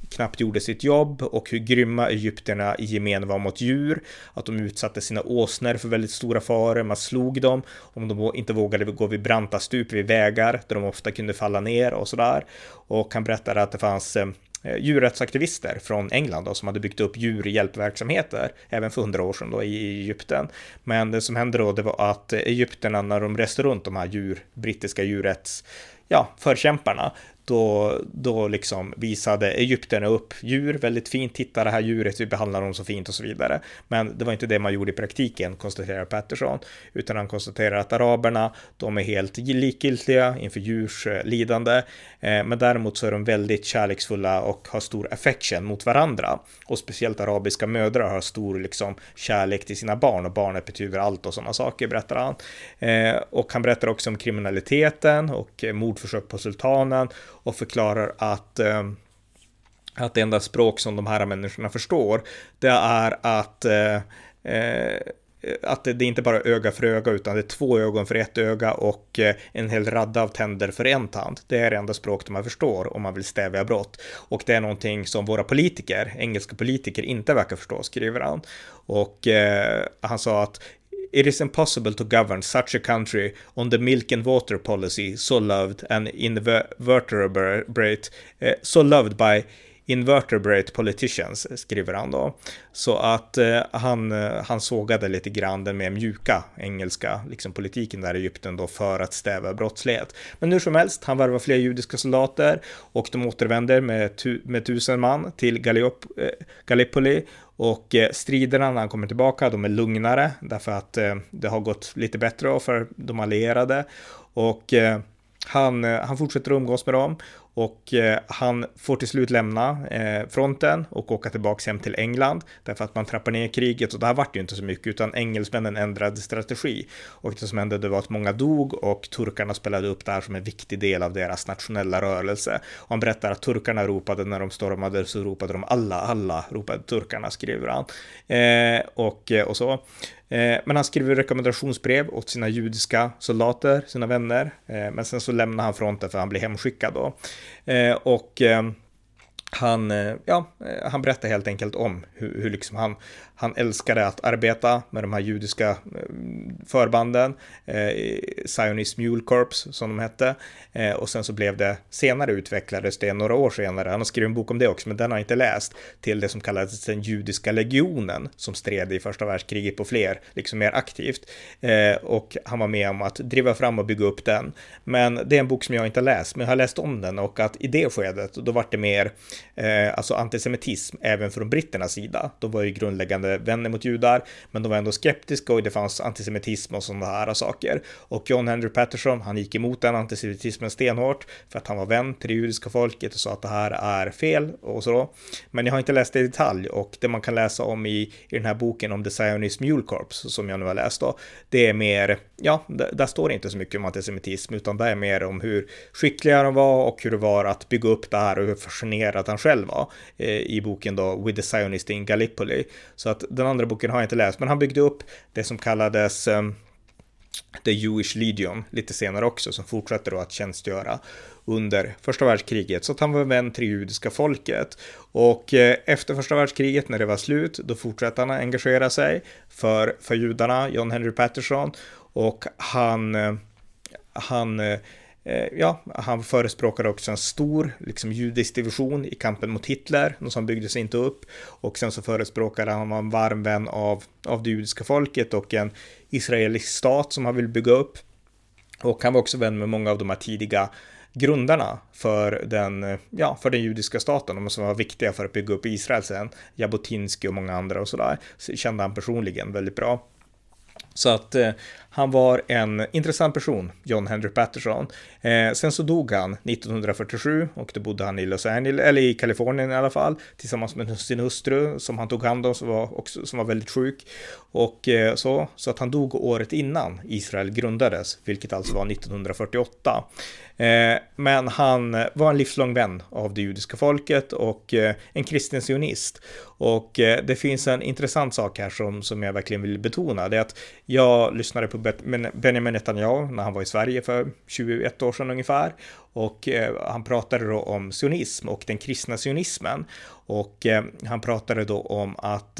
knappt gjorde sitt jobb och hur grymma egyptierna i gemen var mot djur. Att de utsatte sina åsnor för väldigt stora faror, man slog dem om de inte vågade gå vid branta stup vid vägar där de ofta kunde falla ner och sådär. Och han berättade att det fanns eh, djurrättsaktivister från England då, som hade byggt upp djurhjälpverksamheter även för hundra år sedan då i Egypten. Men det som hände då det var att egyptierna när de reste runt de här djur, brittiska djurrätts ja, förkämparna, då, då liksom visade egyptierna upp djur väldigt fint. Titta det här djuret, vi behandlar dem så fint och så vidare. Men det var inte det man gjorde i praktiken, konstaterar Patterson, utan han konstaterar att araberna, de är helt likgiltiga inför djurs eh, lidande. Eh, men däremot så är de väldigt kärleksfulla och har stor affection mot varandra. Och speciellt arabiska mödrar har stor liksom, kärlek till sina barn och barnet betyder allt och sådana saker, berättar han. Eh, och han berättar också om kriminaliteten och eh, mordförsök på sultanen och förklarar att eh, att det enda språk som de här människorna förstår, det är att eh, eh att det, är inte bara öga för öga utan det är två ögon för ett öga och eh, en hel radda av tänder för en tand. Det är det enda språk de förstår om man vill stävja brott. Och det är någonting som våra politiker, engelska politiker, inte verkar förstå, skriver han. Och eh, han sa att It is impossible to govern such a country on the milk and water policy so loved and invertebrate, uh, eh, so loved by invertebrate politicians, skriver han då. Så att eh, han, eh, han sågade lite grann den mer mjuka engelska liksom, politiken där i Egypten då för att stäva brottslighet. Men hur som helst, han värvar fler judiska soldater och de återvänder med, tu, med tusen man till Galliop, eh, Gallipoli och eh, striderna när han kommer tillbaka, de är lugnare därför att eh, det har gått lite bättre för de allierade. Och eh, han, eh, han fortsätter umgås med dem och eh, han får till slut lämna eh, fronten och åka tillbaka hem till England därför att man trappar ner kriget och det här vart ju inte så mycket utan engelsmännen ändrade strategi. Och det som hände det var att många dog och turkarna spelade upp det här som en viktig del av deras nationella rörelse. Och han berättar att turkarna ropade när de stormade så ropade de alla, alla ropade turkarna skriver han. Eh, och, eh, och så. Eh, men han skriver rekommendationsbrev åt sina judiska soldater, sina vänner. Eh, men sen så lämnar han fronten för han blir hemskickad då. Eh, och han, ja, han berättar helt enkelt om hur, hur liksom han, han älskade att arbeta med de här judiska eh, förbanden, eh, Zionist Mule Corps som de hette. Eh, och sen så blev det, senare utvecklades det några år senare, han har skrivit en bok om det också, men den har jag inte läst, till det som kallades den judiska legionen som stred i första världskriget på fler, liksom mer aktivt. Eh, och han var med om att driva fram och bygga upp den. Men det är en bok som jag inte har läst, men jag har läst om den och att i det skedet, då var det mer, eh, alltså antisemitism även från britternas sida. Då var ju grundläggande hade vänner mot judar, men de var ändå skeptiska och det fanns antisemitism och sådana här saker. Och John Henry Patterson, han gick emot den antisemitismen stenhårt för att han var vän till det judiska folket och sa att det här är fel och så. Men jag har inte läst det i detalj och det man kan läsa om i, i den här boken om The Zionist Mule Corps som jag nu har läst då, det är mer, ja, där står det inte så mycket om antisemitism utan det är mer om hur skickliga de var och hur det var att bygga upp det här och hur fascinerad han själv var eh, i boken då With the Zionist in Gallipoli. Så att den andra boken har jag inte läst, men han byggde upp det som kallades um, The Jewish Legion lite senare också, som fortsätter då att tjänstgöra under första världskriget. Så att han var vän till judiska folket. Och eh, efter första världskriget, när det var slut, då fortsatte han att engagera sig för, för judarna, John Henry Patterson. Och han, eh, han eh, Eh, ja, han förespråkade också en stor liksom, judisk division i kampen mot Hitler, något som byggdes inte upp. Och sen så förespråkade han en varm vän av, av det judiska folket och en israelisk stat som han vill bygga upp. Och han var också vän med många av de här tidiga grundarna för den, eh, ja, för den judiska staten, de som var viktiga för att bygga upp Israel sen, Jabotinsky och många andra och sådär, så kände han personligen väldigt bra. Så att eh, han var en intressant person, John Henry Patterson. Eh, sen så dog han 1947 och då bodde han i Los Angeles, eller i Kalifornien i alla fall, tillsammans med sin hustru som han tog hand om, som var, också, som var väldigt sjuk. Och eh, så, så att han dog året innan Israel grundades, vilket alltså var 1948. Eh, men han var en livslång vän av det judiska folket och eh, en kristen sionist. Och det finns en intressant sak här som, som jag verkligen vill betona. Det är att jag lyssnade på Benjamin Netanyahu när han var i Sverige för 21 år sedan ungefär. Och han pratade då om sionism och den kristna sionismen. Och han pratade då om att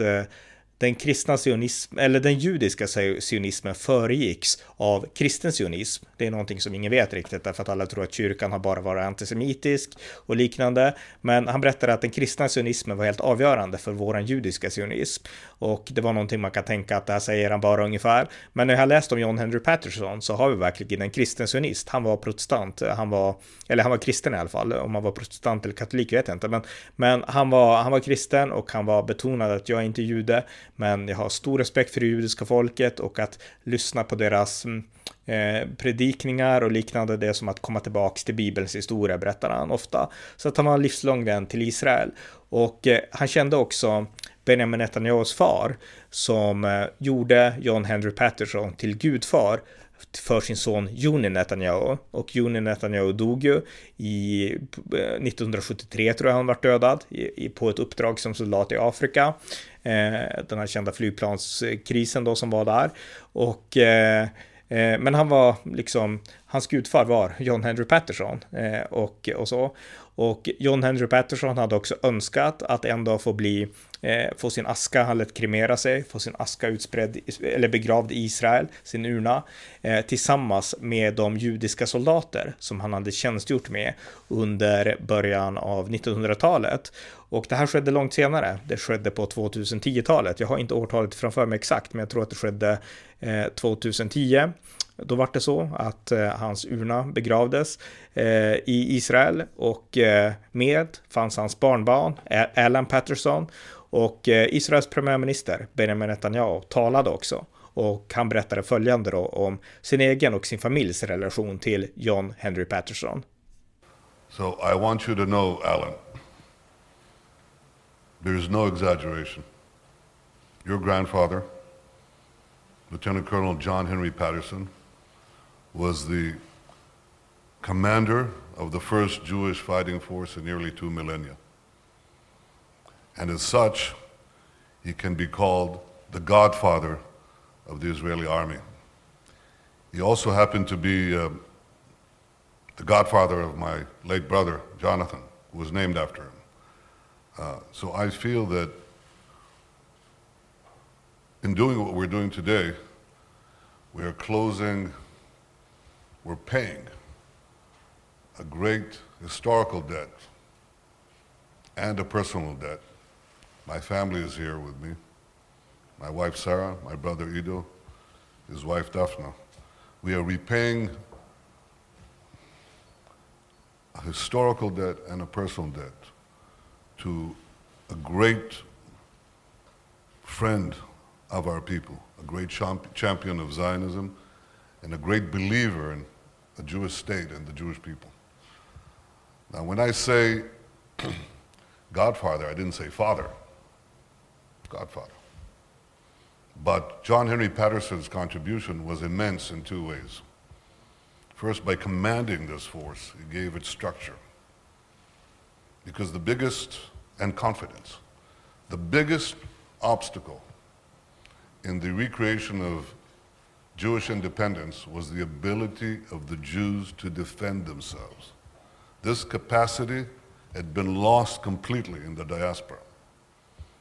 den kristna sionism, eller den judiska sionismen föregicks av kristen sionism. Det är någonting som ingen vet riktigt därför att alla tror att kyrkan har bara varit antisemitisk och liknande. Men han berättade att den kristna sionismen var helt avgörande för våran judiska sionism. Och det var någonting man kan tänka att det här säger han bara ungefär. Men när jag har läst om John Henry Patterson så har vi verkligen en kristen sionist. Han var protestant, han var, eller han var kristen i alla fall. Om han var protestant eller katolik vet jag inte. Men, men han, var, han var kristen och han var betonad att jag är inte jude men jag har stor respekt för det judiska folket och att lyssna på deras mm, eh, predikningar och liknande, det är som att komma tillbaks till Bibelns historia, berättar han ofta. Så att han var en livslång vän till Israel. Och eh, han kände också Benjamin Netanyahus far, som eh, gjorde John Henry Patterson till gudfar för sin son Joni Netanyahu. Och Joni Netanyahu dog ju i eh, 1973 tror jag han var dödad i, på ett uppdrag som soldat i Afrika. Eh, den här kända flygplanskrisen då som var där. Och eh, eh, men han var liksom, hans gudfar var John Henry Patterson eh, och, och så. Och John Henry Patterson hade också önskat att en dag få bli, eh, få sin aska, han lät kremera sig, få sin aska utspridd, eller begravd i Israel, sin urna, eh, tillsammans med de judiska soldater som han hade tjänstgjort med under början av 1900-talet. Och det här skedde långt senare. Det skedde på 2010-talet. Jag har inte årtalet framför mig exakt, men jag tror att det skedde eh, 2010. Då var det så att eh, hans urna begravdes eh, i Israel och eh, med fanns hans barnbarn Alan Patterson och eh, Israels premiärminister Benjamin Netanyahu talade också. Och han berättade följande då om sin egen och sin familjs relation till John Henry Patterson. So I want you to know, Alan, there is no exaggeration. Your grandfather, Lieutenant Colonel John Henry Patterson, was the commander of the first Jewish fighting force in nearly two millennia. And as such, he can be called the godfather of the Israeli army. He also happened to be uh, the godfather of my late brother, Jonathan, who was named after him. Uh, so I feel that in doing what we're doing today, we are closing we're paying a great historical debt and a personal debt. My family is here with me. My wife Sarah, my brother Ido, his wife Daphna. We are repaying a historical debt and a personal debt to a great friend of our people, a great champion of Zionism, and a great believer in the Jewish state and the Jewish people. Now, when I say (clears throat) Godfather, I didn't say father, Godfather. But John Henry Patterson's contribution was immense in two ways. First, by commanding this force, he gave it structure. Because the biggest, and confidence, the biggest obstacle in the recreation of Jewish independence was the ability of the Jews to defend themselves. This capacity had been lost completely in the diaspora.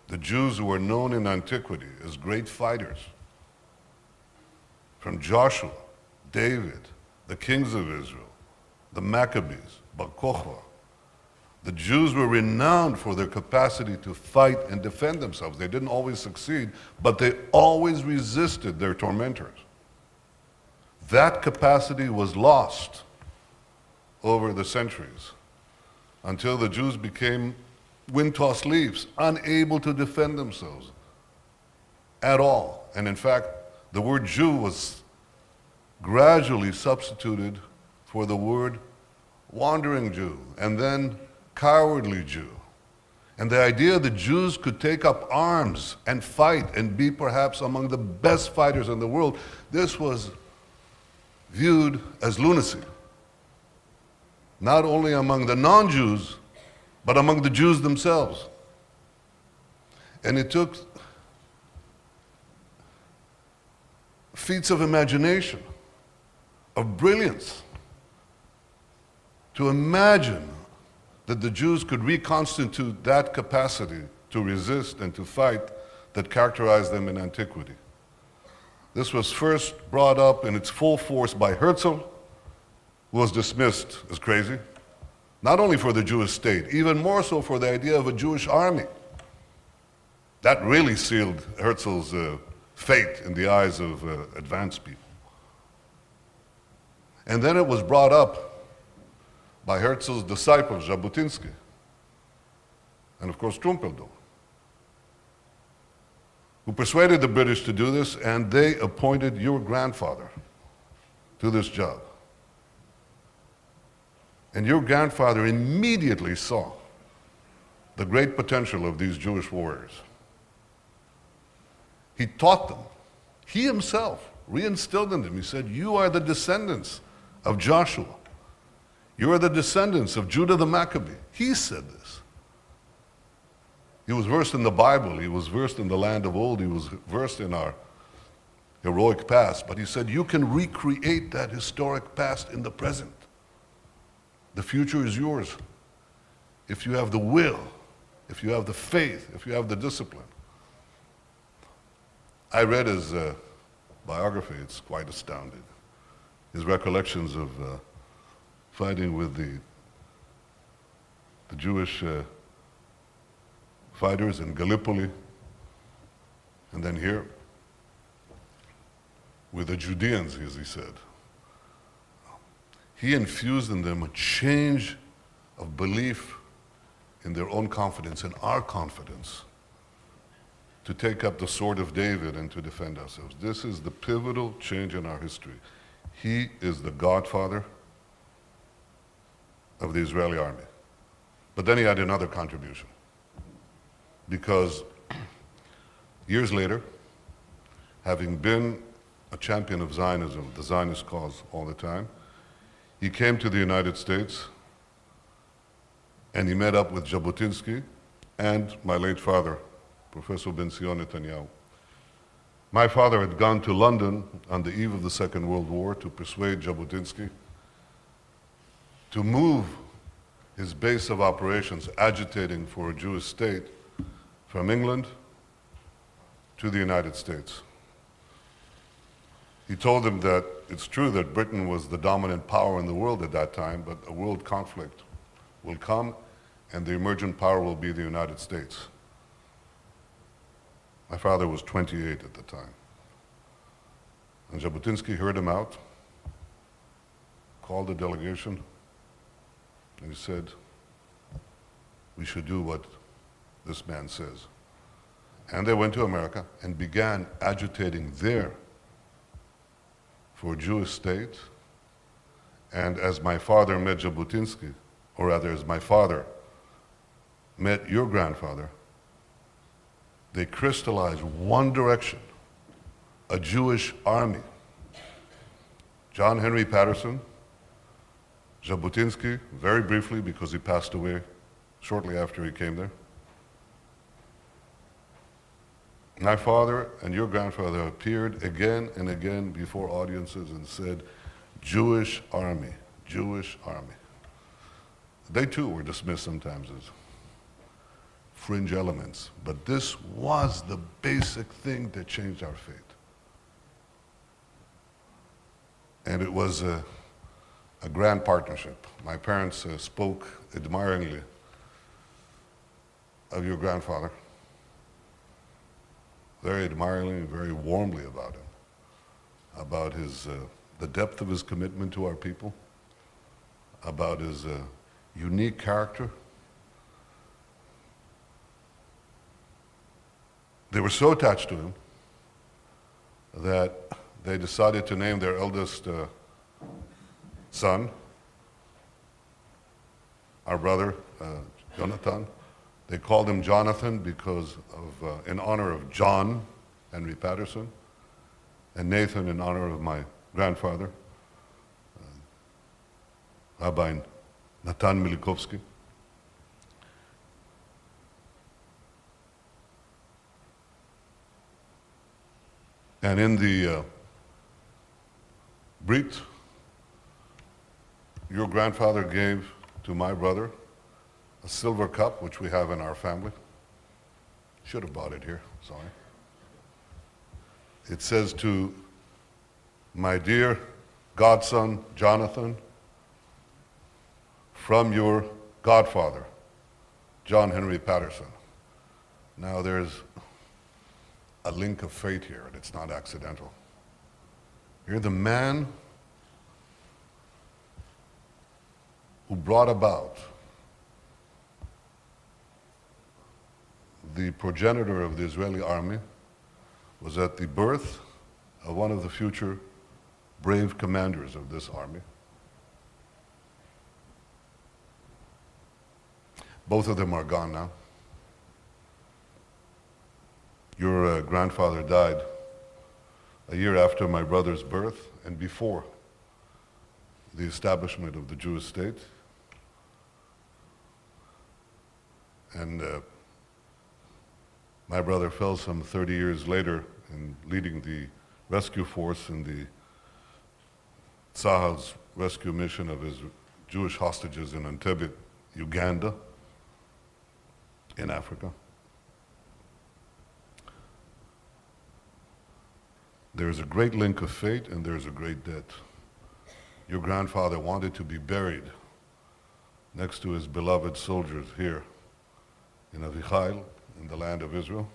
The Jews who were known in antiquity as great fighters, from Joshua, David, the kings of Israel, the Maccabees, Bar the Jews were renowned for their capacity to fight and defend themselves. They didn't always succeed, but they always resisted their tormentors. That capacity was lost over the centuries until the Jews became wind-tossed leaves, unable to defend themselves at all. And in fact, the word Jew was gradually substituted for the word wandering Jew, and then cowardly Jew. And the idea that Jews could take up arms and fight and be perhaps among the best fighters in the world, this was viewed as lunacy, not only among the non Jews, but among the Jews themselves. And it took feats of imagination, of brilliance, to imagine that the Jews could reconstitute that capacity to resist and to fight that characterized them in antiquity. This was first brought up in its full force by Herzl, who was dismissed as crazy, not only for the Jewish state, even more so for the idea of a Jewish army. That really sealed Herzl's uh, fate in the eyes of uh, advanced people. And then it was brought up by Herzl's disciple, Jabotinsky, and of course Trumpeldor, who persuaded the British to do this, and they appointed your grandfather to this job. And your grandfather immediately saw the great potential of these Jewish warriors. He taught them. He himself reinstilled in them. He said, You are the descendants of Joshua. You are the descendants of Judah the Maccabee. He said this. He was versed in the Bible. He was versed in the land of old. He was versed in our heroic past. But he said, You can recreate that historic past in the present. The future is yours if you have the will, if you have the faith, if you have the discipline. I read his uh, biography, it's quite astounding. His recollections of uh, fighting with the, the Jewish uh, fighters in Gallipoli, and then here with the Judeans, as he said. He infused in them a change of belief in their own confidence and our confidence to take up the sword of David and to defend ourselves. This is the pivotal change in our history. He is the godfather of the Israeli army. But then he had another contribution. Because years later, having been a champion of Zionism, the Zionist cause all the time, he came to the United States and he met up with Jabotinsky and my late father, Professor Ben-Zion Netanyahu. My father had gone to London on the eve of the Second World War to persuade Jabotinsky to move his base of operations, agitating for a Jewish state, from England to the United States. He told them that it's true that Britain was the dominant power in the world at that time, but a world conflict will come and the emergent power will be the United States. My father was 28 at the time. And Jabotinsky heard him out, called the delegation, and he said, We should do what this man says. And they went to America and began agitating there for Jewish state. And as my father met Jabotinsky, or rather, as my father met your grandfather, they crystallized one direction a Jewish army. John Henry Patterson, Jabotinsky, very briefly because he passed away shortly after he came there. My father and your grandfather appeared again and again before audiences and said, Jewish army, Jewish army. They too were dismissed sometimes as fringe elements, but this was the basic thing that changed our fate. And it was a, a grand partnership. My parents uh, spoke admiringly of your grandfather very admiringly very warmly about him, about his, uh, the depth of his commitment to our people, about his uh, unique character. They were so attached to him that they decided to name their eldest uh, son, our brother, uh, Jonathan, they called him Jonathan because of, uh, in honor of John Henry Patterson, and Nathan in honor of my grandfather, uh, Rabbi Natan Milikovsky. And in the uh, Brit, your grandfather gave to my brother a silver cup, which we have in our family. Should have bought it here, sorry. it says to my dear godson Jonathan, from your godfather, John Henry Patterson. Now there's a link of fate here, and it's not accidental. You're the man who brought about the progenitor of the Israeli army was at the birth of one of the future brave commanders of this army. Both of them are gone now. Your uh, grandfather died a year after my brother's birth and before the establishment of the Jewish state. And uh, my brother fell some 30 years later in leading the rescue force in the Saha's rescue mission of his Jewish hostages in Entebbe, Uganda, in Africa. There is a great link of fate and there is a great debt. Your grandfather wanted to be buried next to his beloved soldiers here in Avichail, in the land of Israel.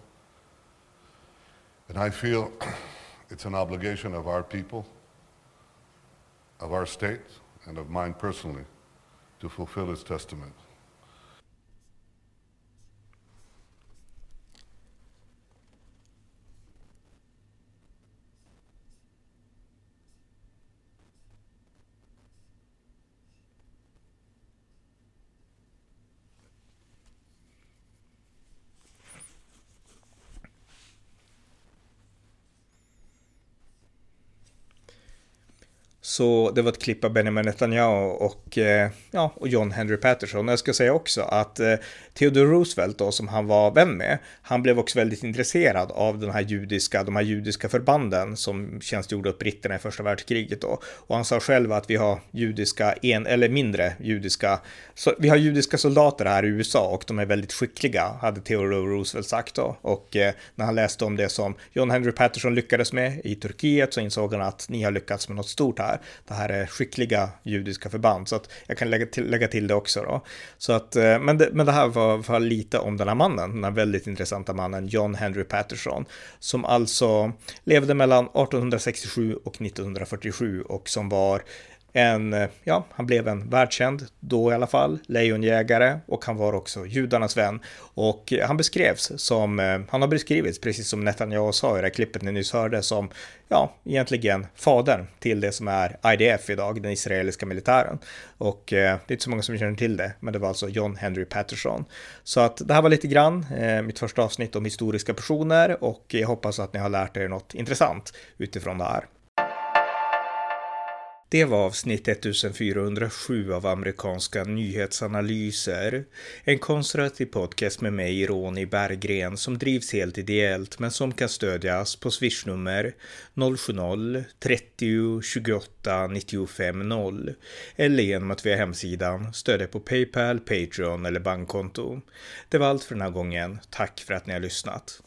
And I feel (clears throat) it's an obligation of our people, of our state, and of mine personally to fulfill his testament. Så det var ett klipp av Benjamin Netanyahu och, eh, ja, och John Henry Patterson. Jag ska säga också att eh, Theodore Roosevelt då, som han var vän med, han blev också väldigt intresserad av den här judiska, de här judiska förbanden som tjänstgjorde åt britterna i första världskriget då. Och han sa själv att vi har judiska, en eller mindre judiska, så vi har judiska soldater här i USA och de är väldigt skickliga, hade Theodore Roosevelt sagt då. Och eh, när han läste om det som John Henry Patterson lyckades med i Turkiet så insåg han att ni har lyckats med något stort här. Det här är skickliga judiska förband, så att jag kan lägga till, lägga till det också då. Så att, eh, men, det, men det här var, var lite om den här mannen, den här väldigt intressanta mannen John Henry Patterson, som alltså levde mellan 1867 och 1947 och som var en, eh, ja, han blev en världskänd, då i alla fall, lejonjägare och han var också judarnas vän. Och eh, han beskrevs som, eh, han har beskrivits, precis som Netanyahu sa i det här klippet ni nyss hörde, som, ja, egentligen fadern till det som är IDF idag, den israeliska militären. Och eh, det är inte så många som känner till det, men det var alltså John Henry Patterson. Så att det här var lite grann eh, mitt första avsnitt om historiska personer och jag hoppas att ni har lärt er något intressant utifrån det här. Det var avsnitt 1407 av amerikanska nyhetsanalyser. En konservativ podcast med mig, Ronny Berggren, som drivs helt ideellt men som kan stödjas på swishnummer 070-30 28 95 0 eller genom att via hemsidan stödja på Paypal, Patreon eller bankkonto. Det var allt för den här gången. Tack för att ni har lyssnat.